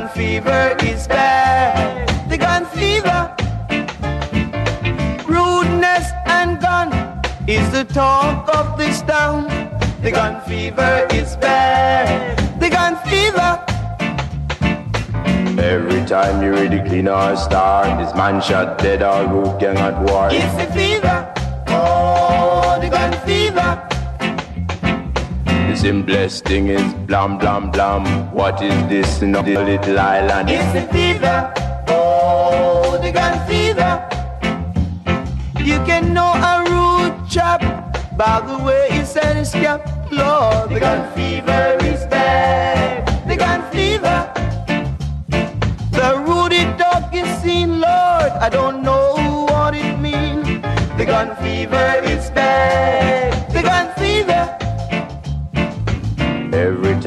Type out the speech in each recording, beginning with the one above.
get confused. The gun fever is bad. The gun fever. Rudeness and gun is the talk of this town. The gun fever is bad. The gun fever. Every time you read the clean or star, this man shot dead or root gang at war. It's the fever. Simplest thing is blam blam blam. What is this in a little island? It's the fever. Oh, the gun fever. You can know a rude chap by the way he said his cap. Lord, the gun fever is bad. The gun fever. The rooty dog is seen, Lord. I don't know what it means. The gun fever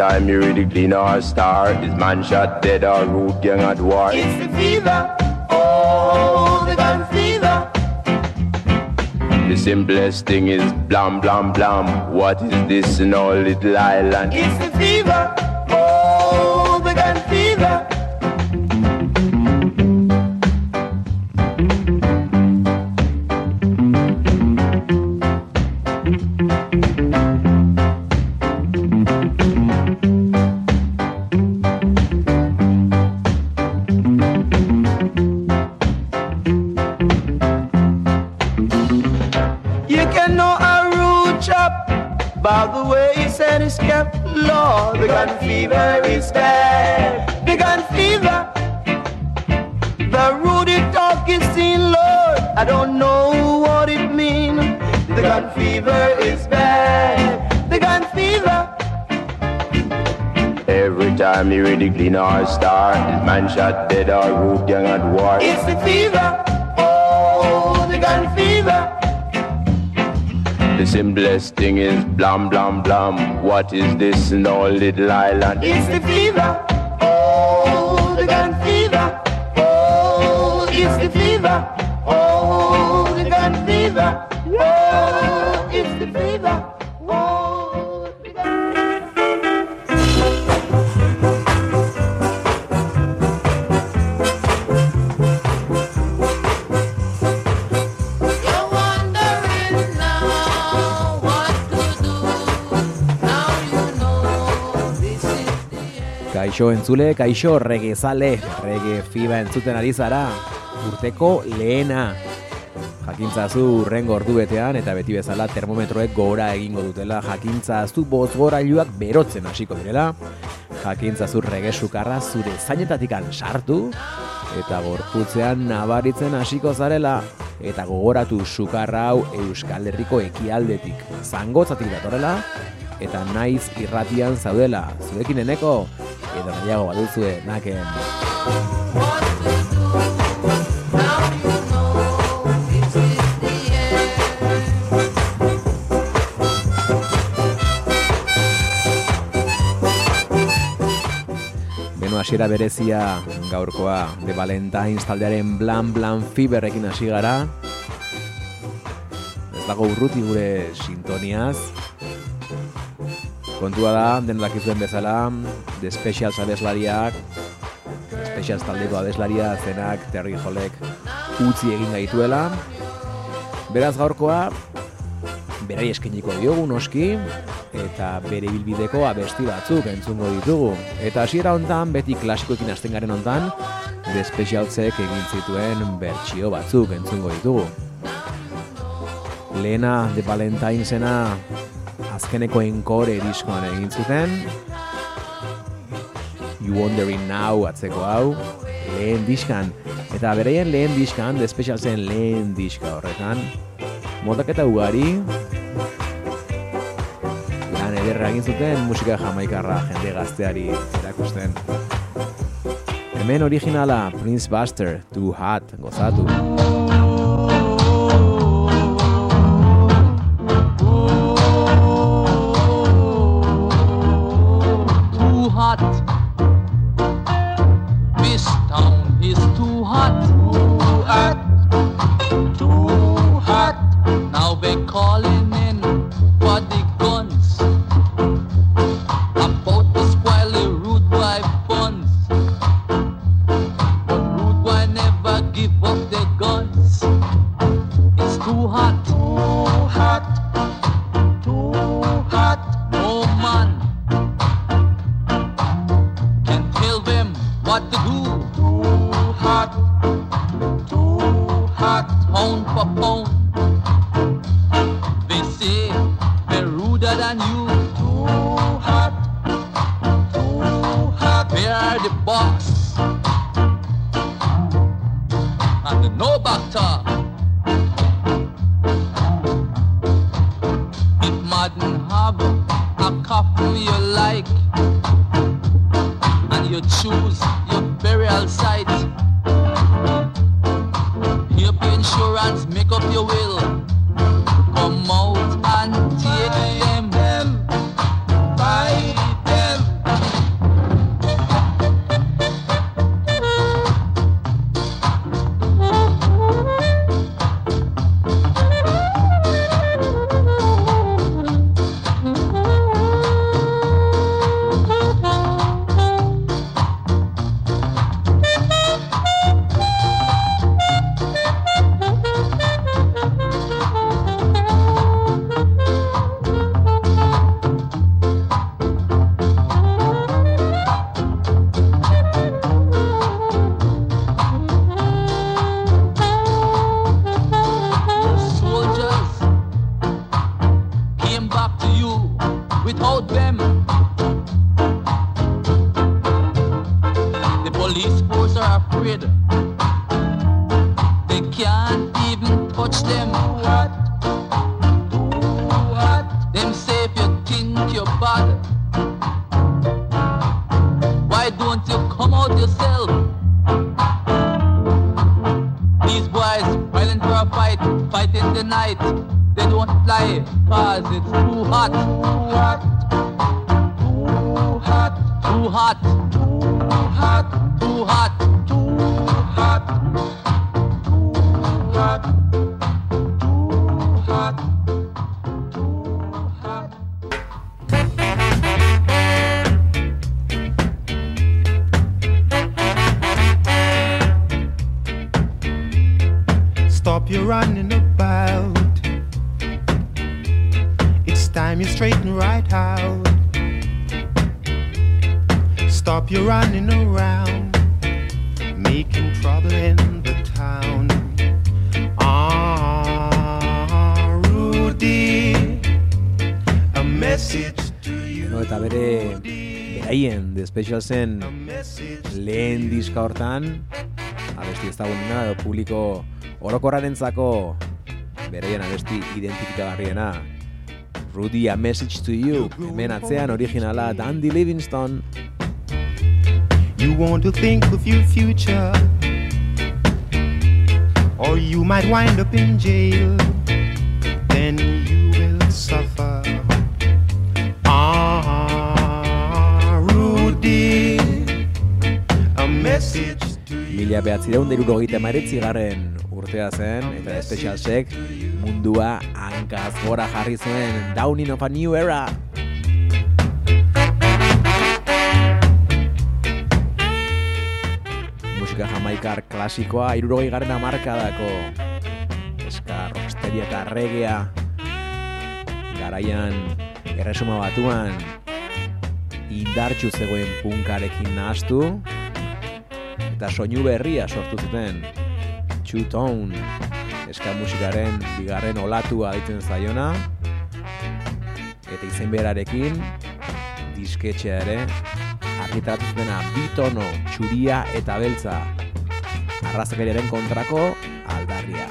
time you read the clean or star, this man shot dead or root gang at war. It's the fever. Oh, the gun fever. The simplest thing is blam blam blam. What is this in our little island? It's the fever. By the way he said his cap. Lord, the gun fever is bad. The gun fever. The rooty talk is seen, Lord. I don't know what it means. The gun fever is bad. The gun fever. Every time you read the clean or star, this man shot dead or root gang at war. It's the fever. Oh, the gun fever. The simplest thing is blam blam blam. What is this in our little island? It's the fever. Oh, the gun fever. Oh, it's the fever. Oh, the gun fever. Oh, Kaixo entzule, kaixo regezale, rege fiba entzuten ari zara, urteko lehena. Jakintzazu urrengo ordu betean eta beti bezala termometroek gora egingo dutela, jakintzazu bozgorailuak berotzen hasiko direla, jakintzazu rege sukarra zure zainetatikan sartu, eta gorputzean nabaritzen hasiko zarela, eta gogoratu sukarra hau Euskal Herriko ekialdetik zangotzatik datorrela, eta naiz irratian zaudela, zurekin eneko, edo nahiago baduzue naken. Hasiera berezia gaurkoa de Valentine's taldearen Blan Blan Fiberrekin hasi gara. Ez dago urruti gure sintoniaz. Kontua da, den dakizuen bezala, The Specials abeslariak, Specials taldeko abeslaria zenak Terry Holek utzi egin gaituela. Beraz gaurkoa, berari eskeniko diogu noski, eta bere bilbideko abesti batzuk entzungo ditugu. Eta hasiera hontan beti klasikoekin hasten garen hontan, The Specialsek egin zituen bertsio batzuk entzungo ditugu. Lehena The Valentinesena azkeneko enkore diskoan egin zuten. You Wondering Now atzeko hau, lehen diskan. Eta bereien lehen diskan, The Specialsen lehen diska horretan. Motaketa ugari, lan ederra egin zuten musika jamaikarra jende gazteari erakusten. Hemen originala Prince Buster, Too Hot, gozatu. Hot. This town is too hot. Too hot. Too hot. Now they're calling to do. Fight, fight in the night. They don't fly, cause it's. Too hot. Too hot. Too hot. Too hot. Too hot. Too hot. Stop your running around, making trouble in the town. Ah, Rudy, a message to you. No, eta bere beraien The Specialsen A message lehen diska hortan abesti ezagunena edo publiko orokorrarentzako beraien abesti identifikagarriena Rudy, a message to you hemen atzean originala Dandy Livingstone You want to think of your future, or you might wind up in jail. Then you will suffer. Ah, Rudy, a message to you. Mila behatzireun derurogeita maretzi garren urtea zen, eta Specialsek mundua hankaz gora jarri zuen Downing of a New Era. Musika jamaikar klasikoa, irurogei garren amarkadako eska rocksteria eta regea. Garaian erresuma batuan indartxu zegoen punkarekin nahastu. Eta soinu berria sortu zuten Two Tone eska musikaren bigarren olatua ditzen zaiona. Eta izen berarekin disketxea ere argitaratu zutena bitono, txuria eta beltza arrazakeriaren kontrako aldarria.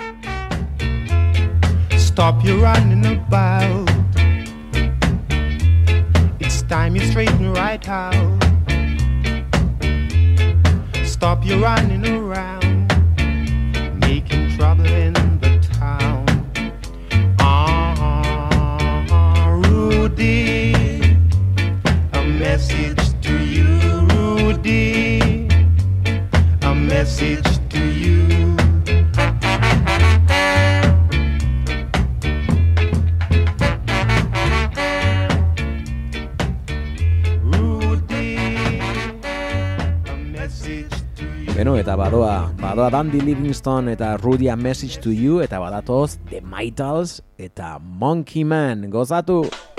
Stop your running about. It's time you straighten right out. Stop your running around, making trouble in the town. Ah, Rudy, message to you. Beno, eta badoa, badoa Dandy Livingstone eta Rudy a Message to You eta badatoz The Mitals eta Monkey Man, gozatu!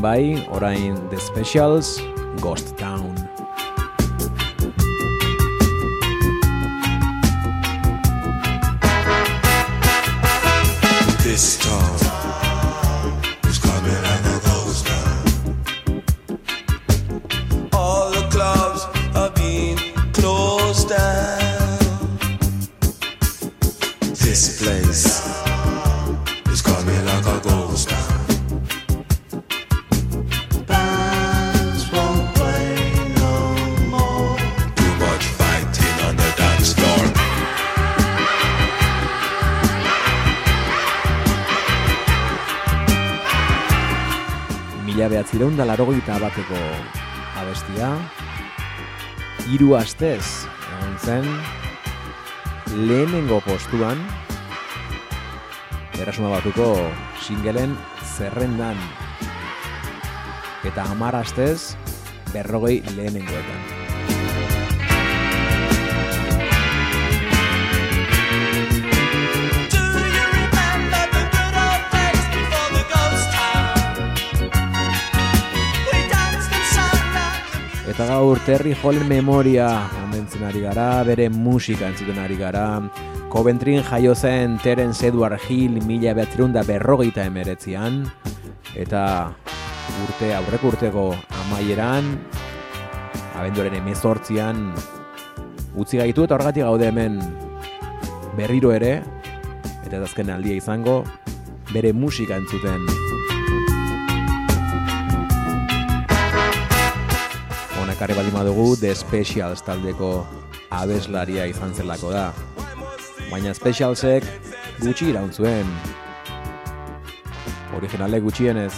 orain bai, orain The Specials, Ghost da larogi eta bateko abestia. hiru astez, egon zen, lehenengo postuan, erasuma batuko singelen zerrendan. Eta amar astez, berrogei lehenengoetan. Eta gaur Terry Hallen memoria omentzen ari gara, bere musika entzuten ari gara, Coventryn jaio zen Terence Edward Hill mila behatzerunda berrogeita emeretzian, eta urte aurrek urteko amaieran, abenduaren emezortzian, utzi gaitu eta horregatik gaude hemen berriro ere, eta azken aldia izango, bere musika entzuten. Bere musika entzuten. Ekarri baldin badugu The Specials taldeko abeslaria izan zelako da. Baina Specialsek gutxi iraun zuen. Originalek gutxienez.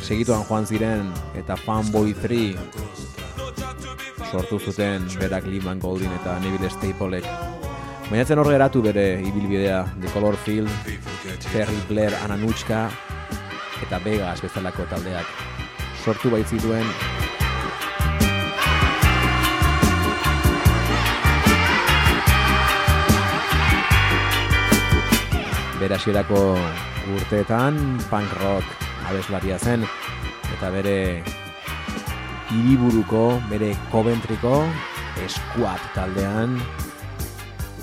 Segituan joan ziren eta Fanboy 3 sortu zuten berak Lehman Goldin eta Neville Staplek. Baina zen hor geratu bere ibilbidea The Color Field, Terry Blair Ananuchka eta Vegas bezalako taldeak sortu baitzituen bere hasierako urteetan punk rock abeslaria zen eta bere hiriburuko, bere Coventryko Squad taldean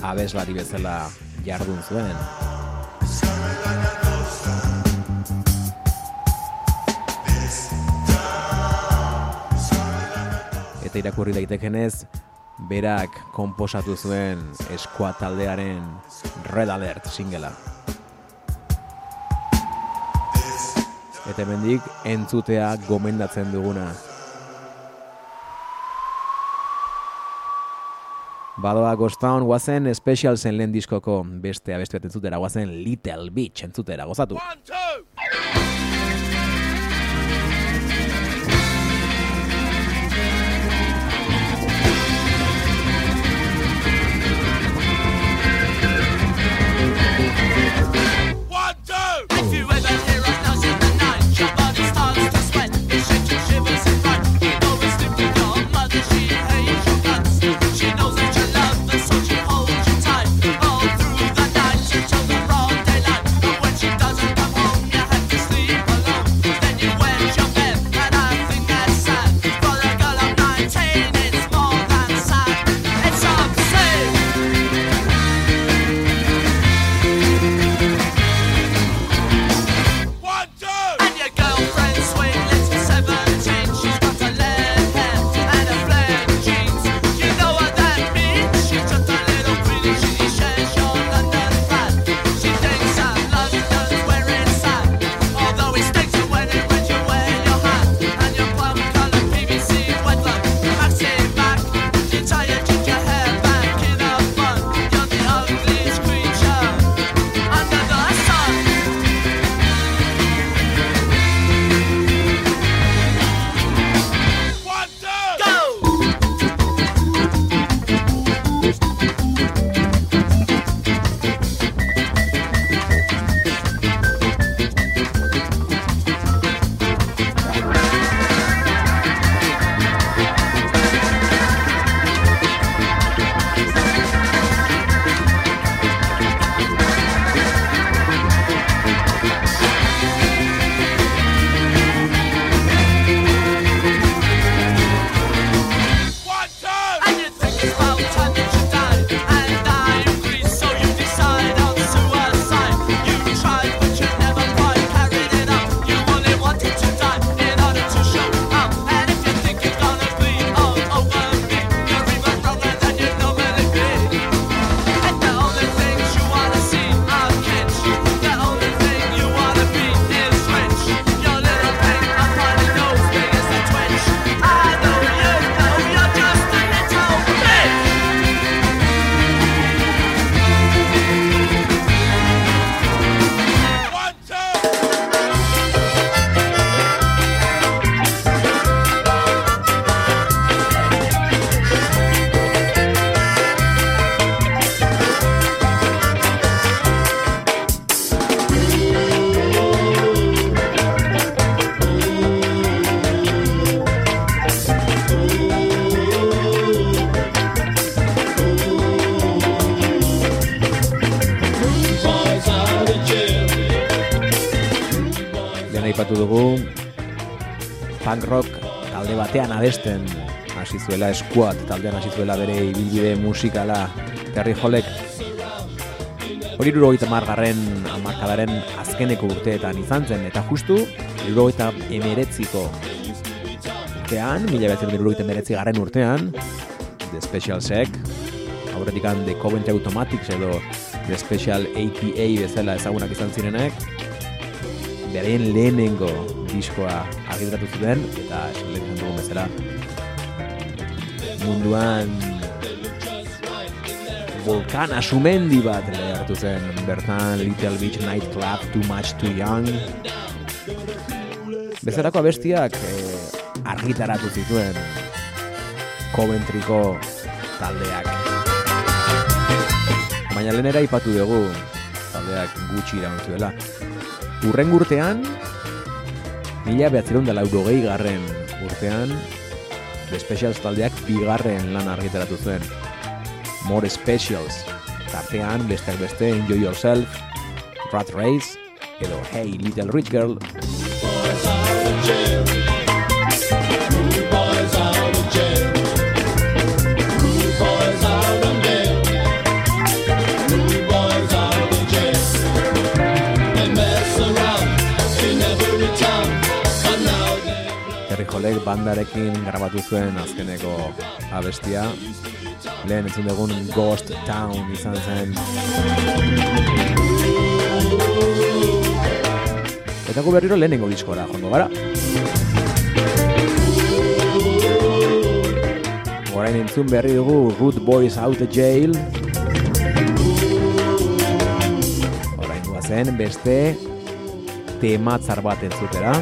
abeslari bezala jardun zuen. Eta irakurri daitekenez, berak konposatu zuen Squad taldearen Red Alert singela. Eta hemendik entzutea gomendatzen duguna. Badoa Ghostown guazen Special zen lehen diskoko beste abeste bat entzutera guazen Little Beach entzutera gozatu. Abesten hasi zuela Squad taldean hasi zuela bere ibilbide musikala Terry Holek hori irurogeita margarren amarkadaren azkeneko urteetan izan zen eta justu irurogeita emeretziko urtean, mila behatzen irurogeita emeretzi garren urtean The Special Sec aurretik The Coventry Automatics edo The Special ATA bezala ezagunak izan zirenek beren lehenengo diskoa argitaratu zuten, eta lehen izan dugun bezala munduan volkana sumendi bat lehertu zen. Bertan Little Beach Nightclub, Too Much Too Young. Bezalako abestiak eh, argitaratu zituen Coventryko taldeak. Baina lehenera ipatu dugu taldeak gutxi iraun zuela urren urtean mila behatzeron da laurogei garren urtean The Specials taldeak bigarren lan argitaratu zuen. More Specials tartean besteak beste Enjoy Yourself Rat Race edo Hey Little Rich Girl bandarekin grabatu zuen azkeneko abestia. Lehen entzun dugun Ghost Town izan zen. Eta gu berriro lehenengo diskora, joango gara. Orain entzun berri dugu Root Boys Out of Jail. Orain zen beste tematzar bat entzutera.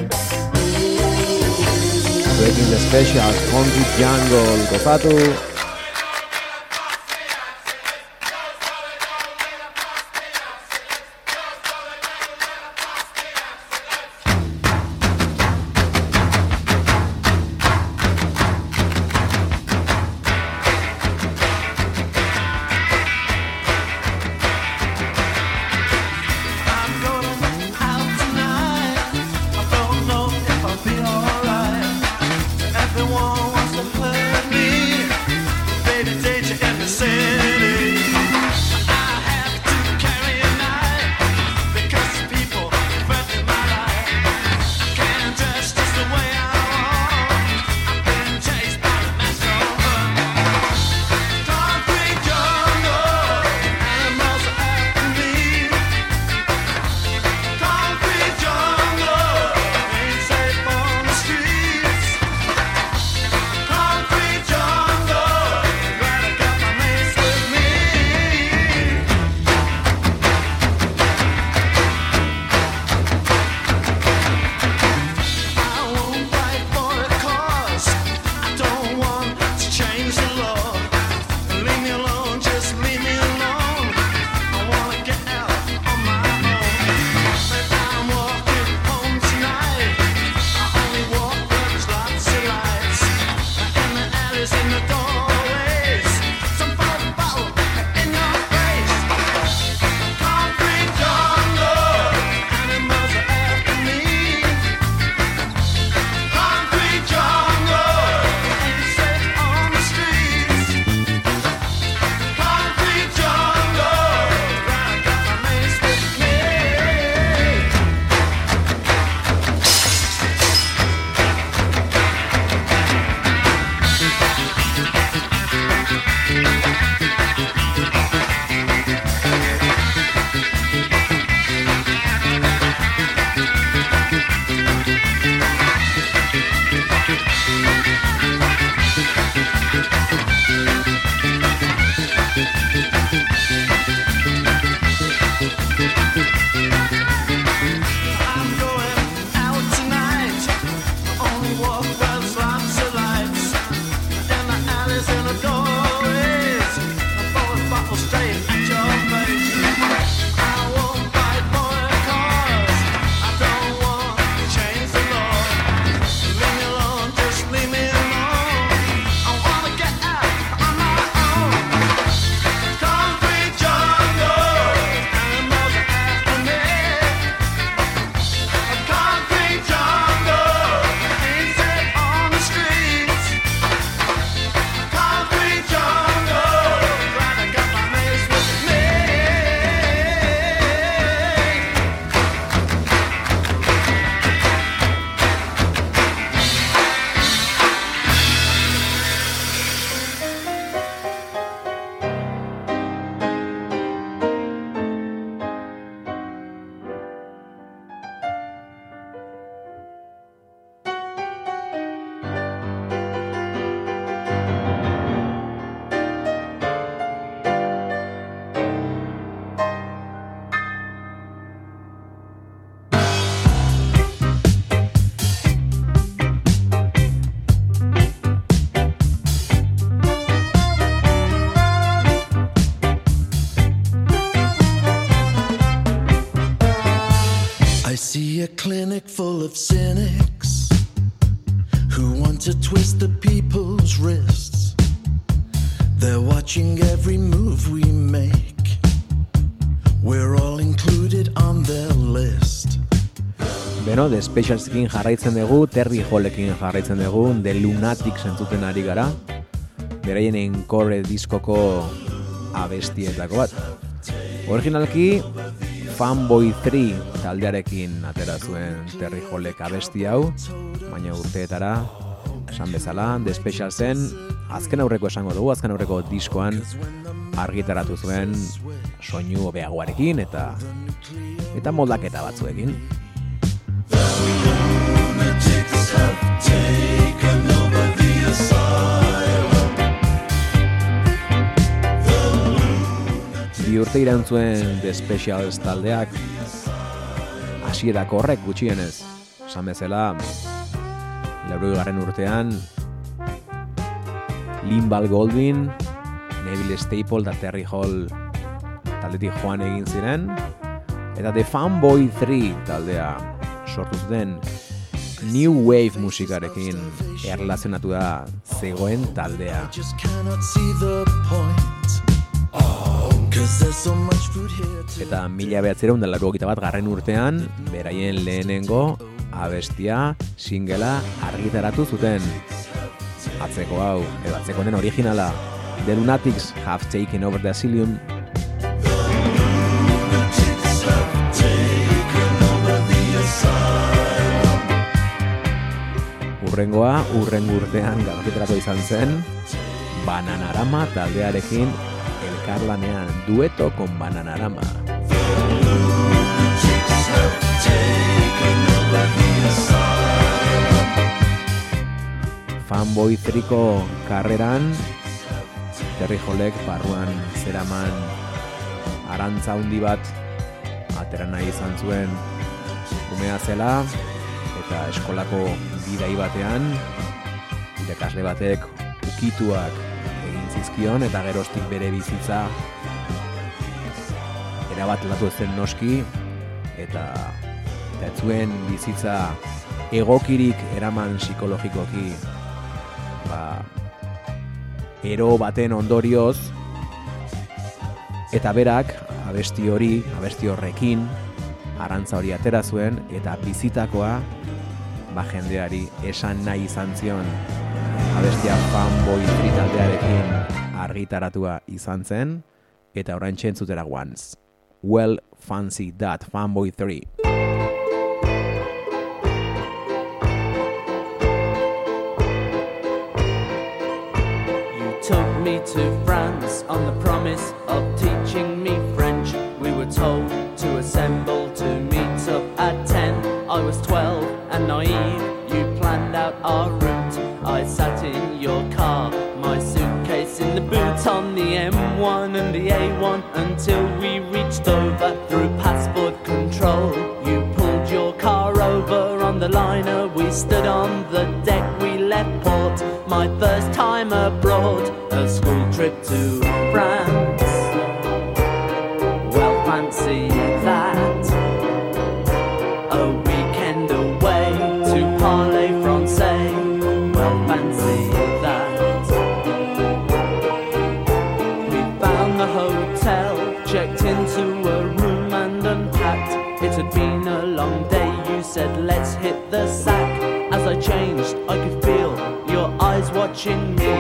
Breaking the Special, Funky Jungle, gozatu. Specialskin jarraitzen dugu, Terry Hallekin jarraitzen dugu, The Lunatic entzuten ari gara. Beraien encore diskoko abestietako bat. Originalki, Fanboy 3 taldearekin atera zuen Terry Hallek abesti hau, baina urteetara, esan bezala, The Special zen, azken aurreko esango dugu, azken aurreko diskoan argitaratu zuen soinu hobeagoarekin eta eta moldaketa batzuekin. Bi urte iraun zuen The Specials taldeak hasierako horrek gutxienez. Esan bezala, lauroi garren urtean, Limbal Goldwyn, Neville Staple eta Terry Hall taldetik joan egin ziren, eta The Fanboy 3 taldea sortu zuten New Wave musikarekin erlazionatu da zegoen taldea. To Eta mila behatzeron dela bat garren urtean, beraien lehenengo abestia singela argitaratu zuten. Atzeko hau, edo atzeko honen originala, The Lunatics Have Taken Over the Asylum, Urrengoa, urrengo urtean garapeterako izan zen, Bananarama taldearekin elkarlanean dueto kon Bananarama. Fanboy triko karreran, Terry Holek barruan zeraman arantza handi bat atera nahi izan zuen umea zela eta eskolako bidai batean irakasle batek ukituak egin zizkion eta gerostik bere bizitza erabat latu zen noski eta eta zuen bizitza egokirik eraman psikologikoki. Ba, ero baten ondorioz eta berak abesti hori, abesti horrekin arantza hori atera zuen eta bizitakoa ba jendeari esan nahi izan zion abestia fanboy tritaldearekin argitaratua izan zen eta orain txentzutera once. Well, fancy that, fanboy 3. You took me to France on the promise of teaching me French. We were told to assemble to meet up at 10. I was 12 and naive. You planned out our route. I sat in your car, my suitcase in the boot on the M1 and the A1 until we reached over through passport control. You pulled your car over on the liner. We stood on the deck. We left port. My first time abroad, a school trip to France. The sack. As I changed, I could feel your eyes watching me.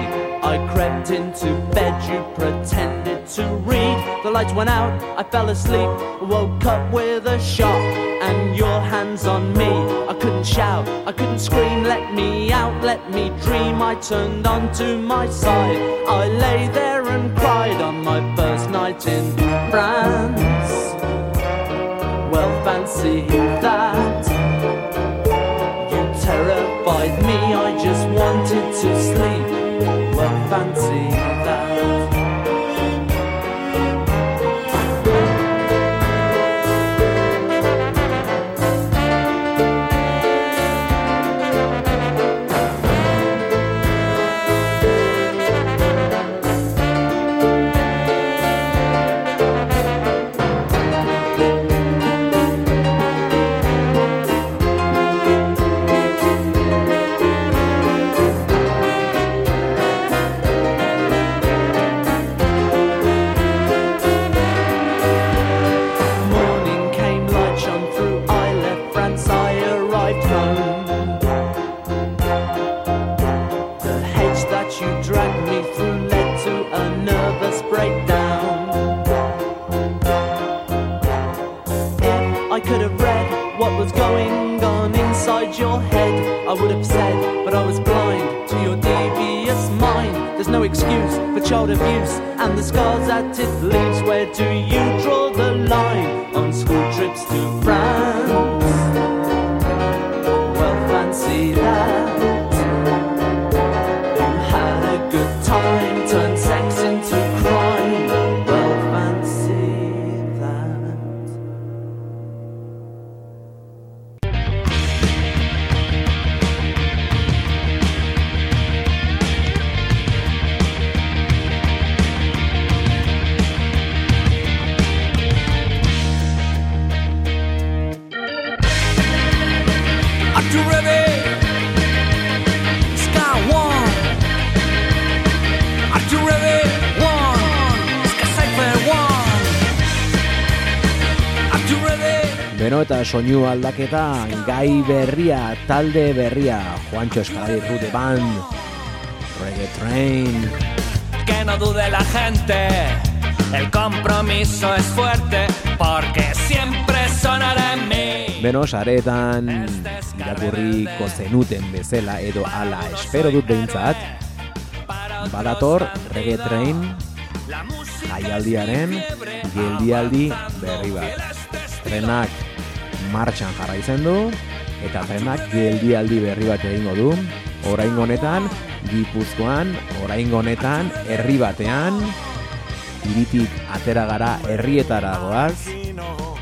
I crept into bed, you pretended to read. The lights went out, I fell asleep, woke up with a shock, and your hands on me. I couldn't shout, I couldn't scream, let me out, let me dream. I turned onto my side, I lay there and cried on my first night in France. Well, fancy that. Inside your head. I would have said, but I was blind to your devious mind. There's no excuse for child abuse and the scars that it leaves. Where do you draw the line on school trips to France? Beno eta soinu aldaketa, gai berria, talde berria, Juancho Escalari Rute Band, Reggae Train, Que no dude la gente, el compromiso es fuerte porque siempre sonará en mí. Beno, saretan irakurriko zenuten bezala edo ala espero dut behintzat, badator Reggae Train jaialdiaren geldialdi berri bat. Trenak martxan jarraitzen du, eta trenak geldialdi berri bat egingo du. Oraingo honetan, Gipuzkoan, oraingo honetan, herri batean, iritik atera gara herrietara goaz,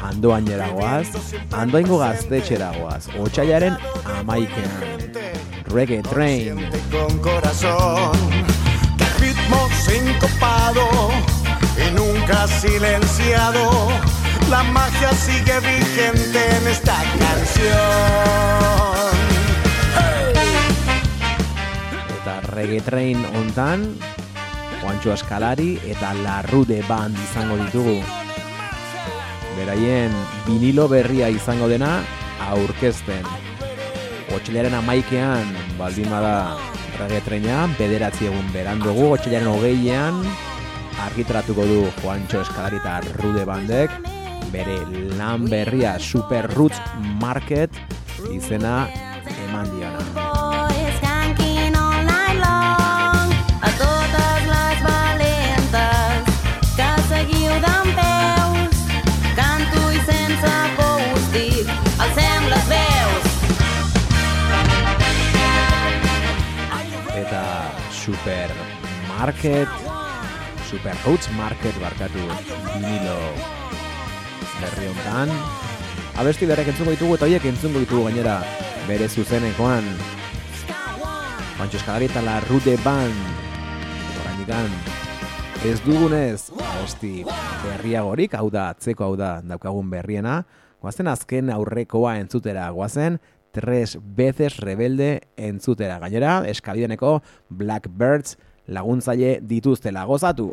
andoainera goaz, andoaingo gaztetxera goaz, otxailaren amaikean. Reggae Train. con corazón, que ritmo sincopado y nunca silenciado. La magia sigue vigente en esta canción. Eta Reggae Train hontan, Juancho Eskalari eta Larrude Band izango ditugu. Beraien vinilo berria izango dena aurkezten. Otxilaren amaikean, baldin bada Reggae Traina, bederatzi egun berandugu, otxilaren hogeian, argitaratuko du Juancho Eskalari eta Rude Bandek, bere lan berria Super Roots Market izena eman diona. Eta supermarket super roots market barkatu vinilo berri hontan abesti berrek entzungo ditugu eta horiek entzungo ditugu gainera bere zuzenekoan. Pancho Eskalari eta la Rude Band. Horainikan ez dugunez abesti berriagorik hau da atzeko hau da daukagun berriena. Goazen azken aurrekoa entzutera goazen tres veces rebelde entzutera. Gainera eskabideneko Blackbirds laguntzaile dituztela. Gozatu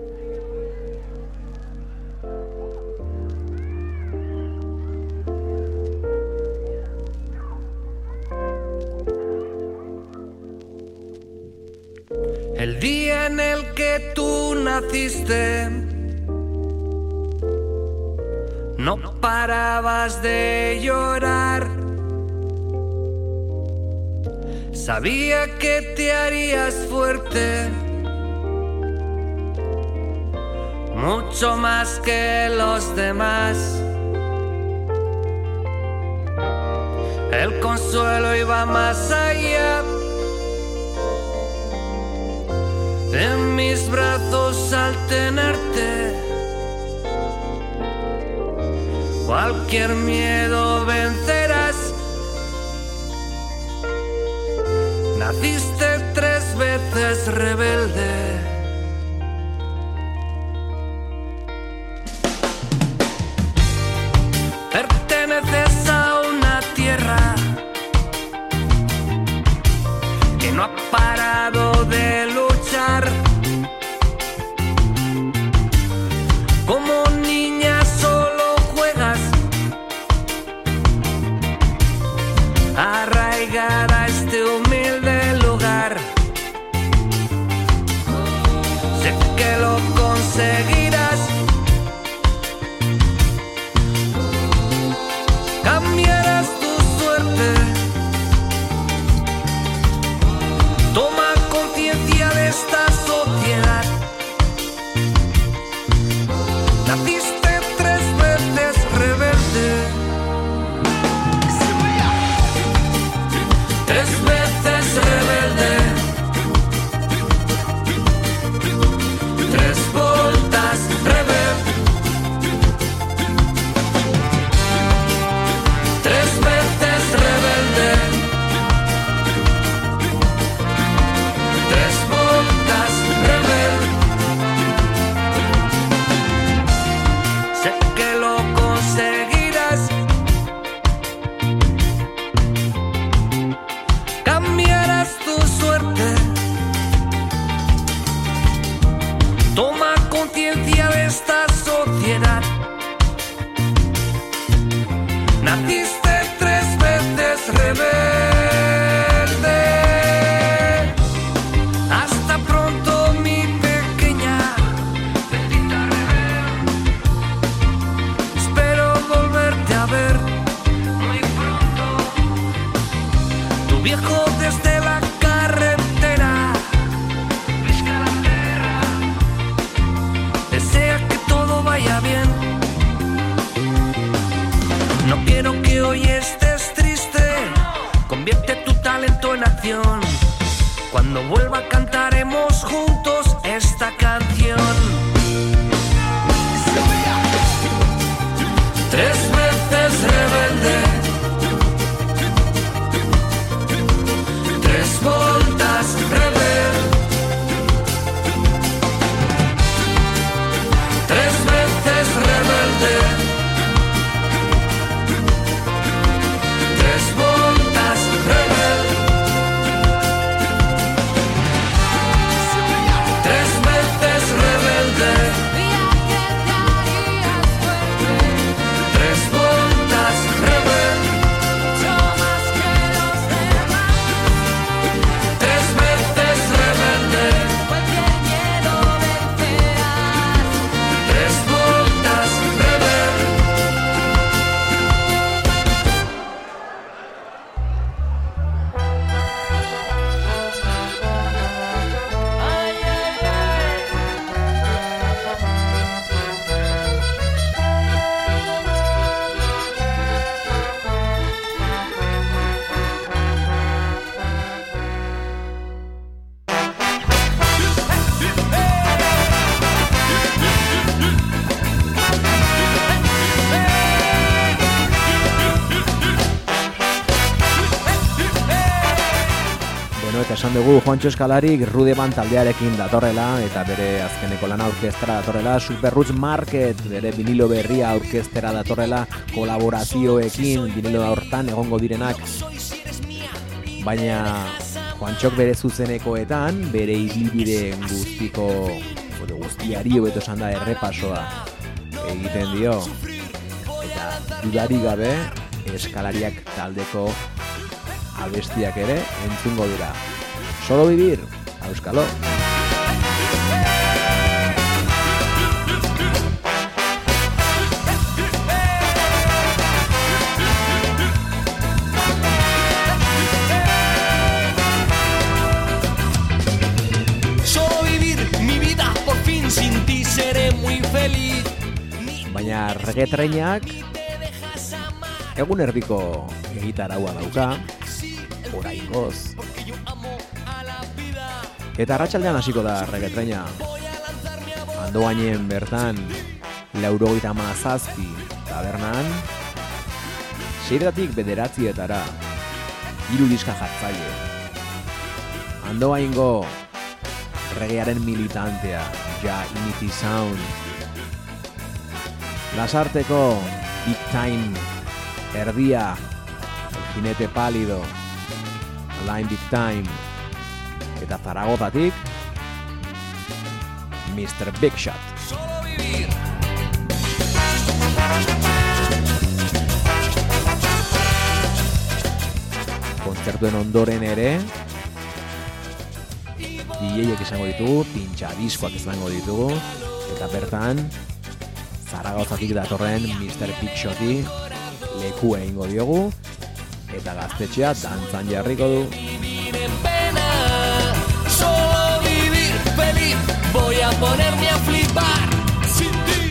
El día en el que tú naciste, no parabas de llorar. Sabía que te harías fuerte, mucho más que los demás. El consuelo iba más allá. En mis brazos al tenerte. Cualquier miedo vencerás. Naciste tres veces rebelde. Esan dugu Juancho Eskalarik Rudeman taldearekin datorrela eta bere azkeneko lana aurkestera datorrela Superroots Market bere vinilo berria aurkestera datorrela kolaborazioekin vinilo hortan egongo direnak baina Juantxok bere zuzenekoetan bere ibilbide guztiko edo guztiari hobeto esan da errepasoa egiten dio eta dudari gabe eskalariak taldeko abestiak ere entzungo dira. Solo vivir a buscalo. Solo vivir mi vida por fin sin ti seré muy feliz. Bañar reguetreñac, algún errico guitarra guadalcan, por ahí vos. Eta arratsaldean hasiko da regetreina. Andoainen bertan, laurogeita mazazpi tabernan, seiratik bederatzietara, hiru diska jartzaile. Andoaingo regearen militantea, ja Initi Sound, Lasarteko Big Time Erdia El Jinete Pálido Line Big Time eta Zaragozatik Mr. Big Shot Kontzertuen ondoren ere DJek izango ditugu, pintxa diskoak izango ditugu eta bertan Zaragozatik datorren Mr. Big Shoti leku egingo diogu eta gaztetxea dantzan jarriko du. Ponerme a flipar sin ti.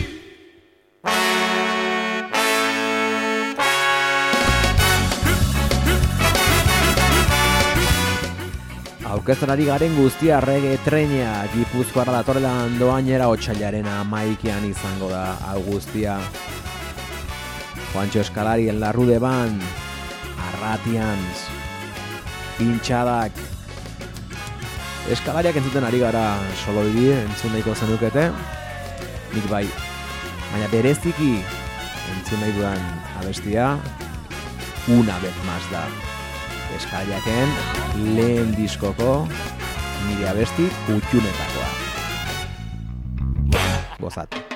Aurkezten ari garen guztia rege treina Gipuzkoara datorrela andoainera otxailaren amaikian izango da hau guztia. Juancho Eskalari en la Rude Band, Arratians, Pintxadak, Eskalariak entzuten ari gara solo bibi, entzun nahiko zenukete, nik bai, baina bereziki entzun nahi dudan abestia, una vez más da. Eskalariaken lehen diskoko nire abesti kutxunetakoa. Gozat.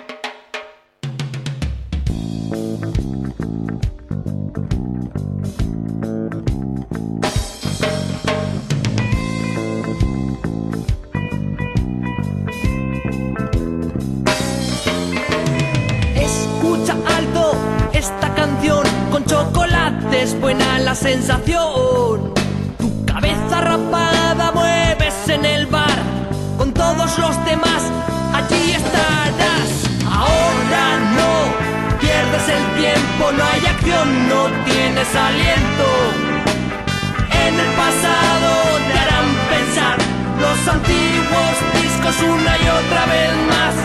Sensación. Tu Cabeza rapada mueves en el bar con todos los demás, allí estarás. Ahora no pierdes el tiempo, no hay acción, no tienes aliento. En el pasado te harán pensar los antiguos discos una y otra vez más,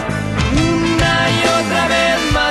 una y otra vez más,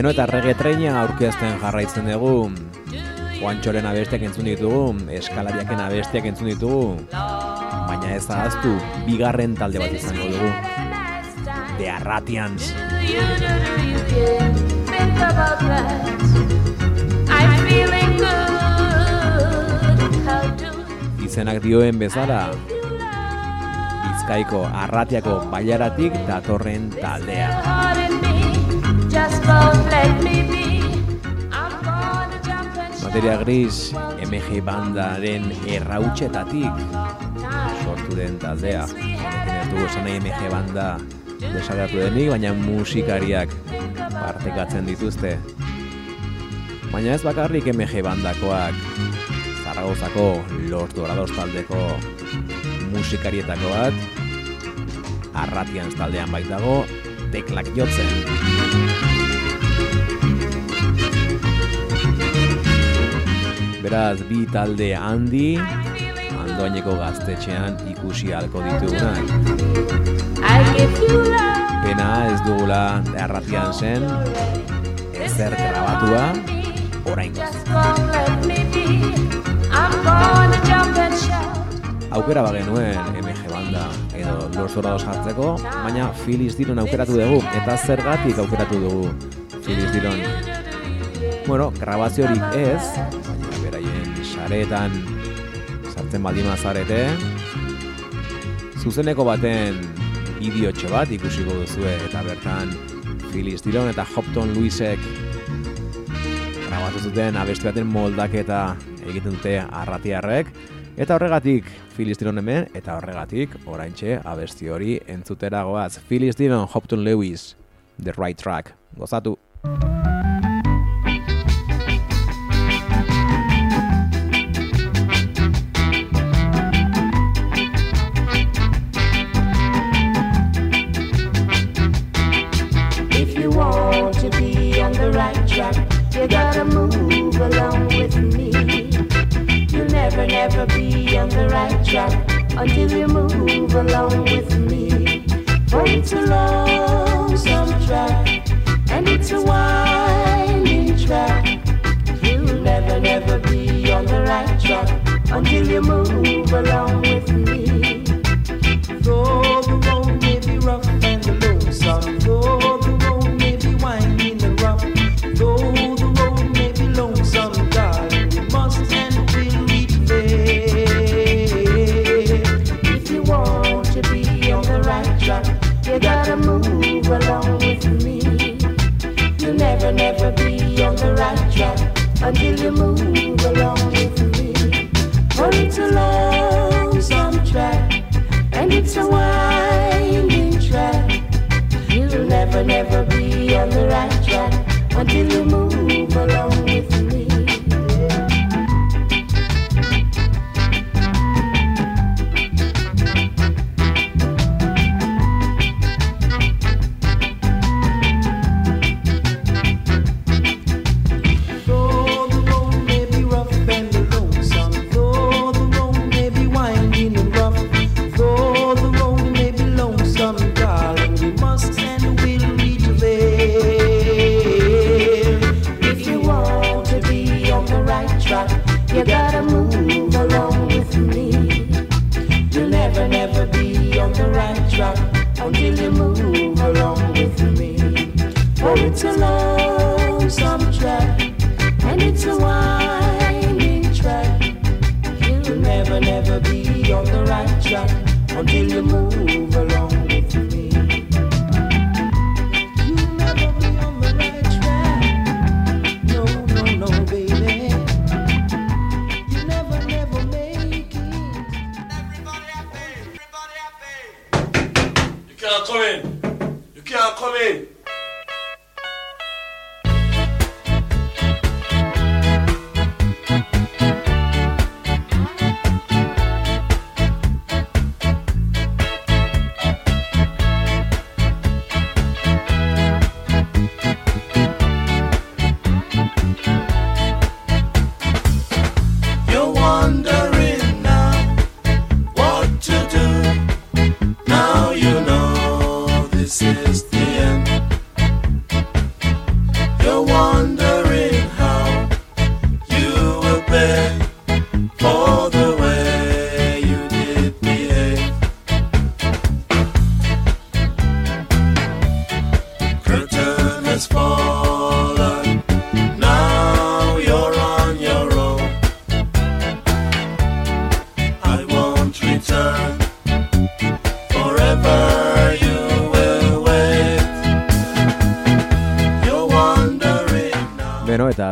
Beno eta rege treina aurkezten jarraitzen dugu. Juantxoren abestiak entzun ditugu, eskalariaken abestiak entzun ditugu. Baina ez ahaztu, bigarren talde bat izango dugu. The Arratians. Izenak dioen bezala, Bizkaiko Arratiako bailaratik datorren taldea. Materia gris, MG bandaren errautxetatik sortu den taldea. Horrekin ez dugu esan nahi MG banda desagertu denik, baina musikariak partekatzen dituzte. Baina ez bakarrik MG bandakoak, Zaragozako Los Dorados taldeko musikarietako bat, arratian taldean baitago, teklak jotzen. Beraz, bi talde handi, andoaineko gaztetxean ikusi alko ditugunak. Pena ez dugula erratian zen, ezer grabatua, orain. Aukera bagenuen MG Banda edo Los Dorados hartzeko, baina Filiz Dilon aukeratu dugu, eta zergatik aukeratu dugu Filiz Dilon. Bueno, grabaziorik ez, sareetan sartzen baldin mazarete, zuzeneko baten idiotxo bat ikusiko duzue eta bertan Phyllis Dillon eta Hopton Luisek grabatu zuten abesti baten moldaketa egiten dute arratiarrek. Eta horregatik Phyllis Dillon hemen eta horregatik oraintxe abesti hori entzutera goaz. Phyllis Dillon Hopton Lewis The Right Track. Gozatu!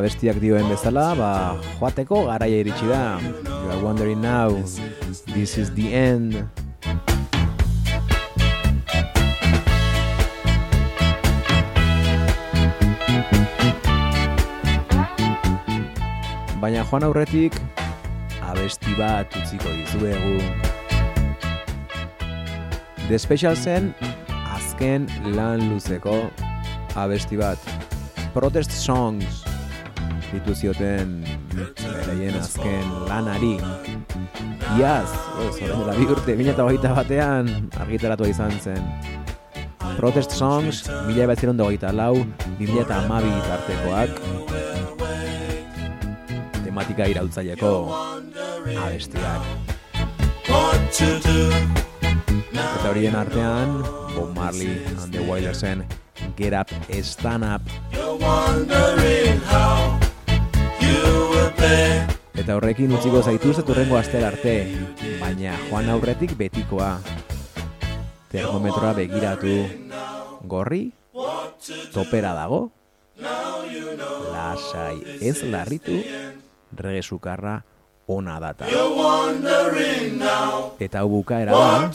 abestiak dioen bezala, ba, joateko garaia iritsi da. You are wondering now, this is the end. Baina joan aurretik, abesti bat utziko dizuegu. The Special zen, azken lan luzeko abesti bat. Protest Songs ditu zioten beraien azken lanari. Iaz, ez, horren dela bi urte, mila eta hogeita batean argitaratu izan zen. Protest Songs, mila ebatzeron da hogeita lau, mila eta amabi tartekoak. Tematika irautzaileko abestiak. Eta horien artean, Bob Marley and the Wailersen Get Up, Stand Up. Eta horrekin utziko zaituz eturrengo aster arte, baina joan aurretik betikoa. Termometroa begiratu. Gorri? Topera dago? Lasai ez larritu, rege sukarra ona data. Eta hau bukaera da,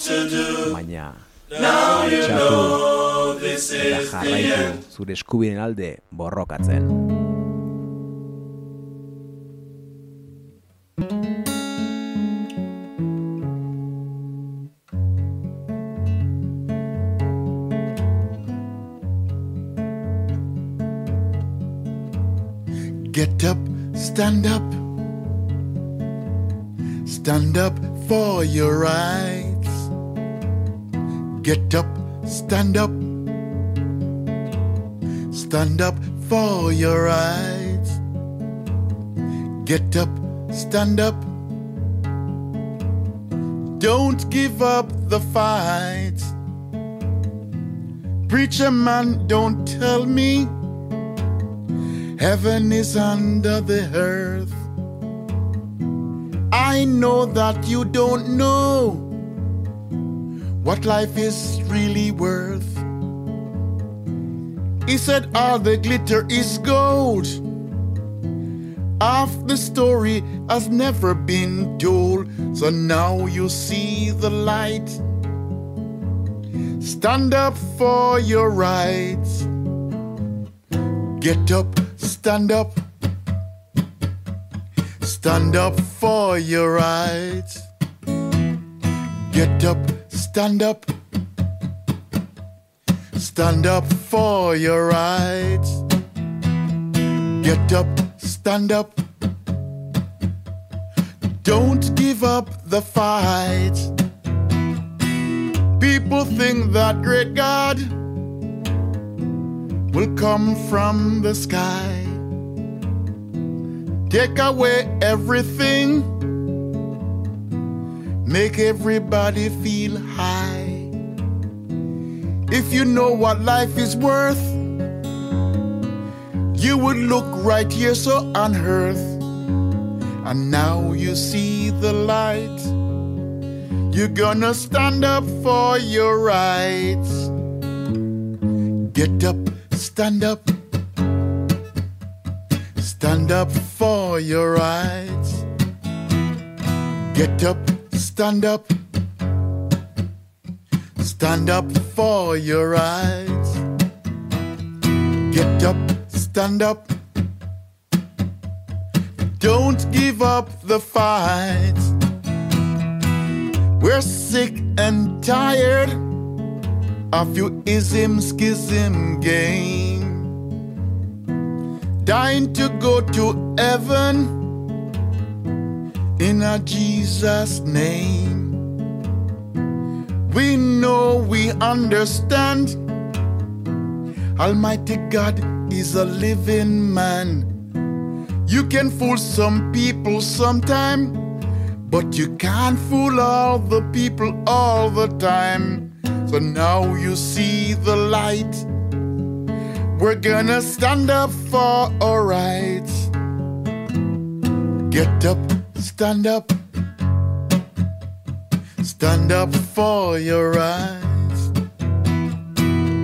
baina altxatu eta jarraitu zure eskubinen alde borrokatzen. Get up, stand up. Stand up for your rights. Get up, stand up. Stand up for your rights. Get up, stand up. Don't give up the fight. Preacher man, don't tell me heaven is under the earth. I know that you don't know what life is really worth. He said, All the glitter is gold. Half the story has never been told, so now you see the light. Stand up for your rights. Get up, stand up. Stand up for your rights. Get up, stand up. Stand up for your rights. Get up, stand up. Don't give up the fight. People think that great God will come from the sky. Take away everything, make everybody feel high. If you know what life is worth, you would look right here so earth. And now you see the light. You're gonna stand up for your rights. Get up, stand up. Stand up for your rights. Get up, stand up. Stand up for your rights. Stand up. Don't give up the fight. We're sick and tired of your ism schism game. Dying to go to heaven in a Jesus name. We know we understand. Almighty God is a living man. You can fool some people sometime, but you can't fool all the people all the time. So now you see the light. We're gonna stand up for our rights. Get up, stand up. Stand up for your rights.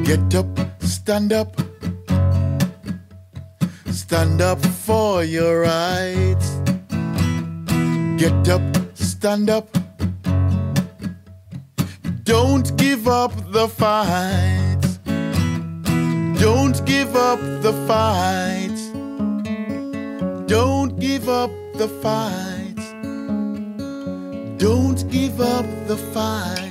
Get up, stand up. Stand up for your rights. Get up, stand up. Don't give up the fight. Don't give up the fight. Don't give up the fight. Don't give up the fight.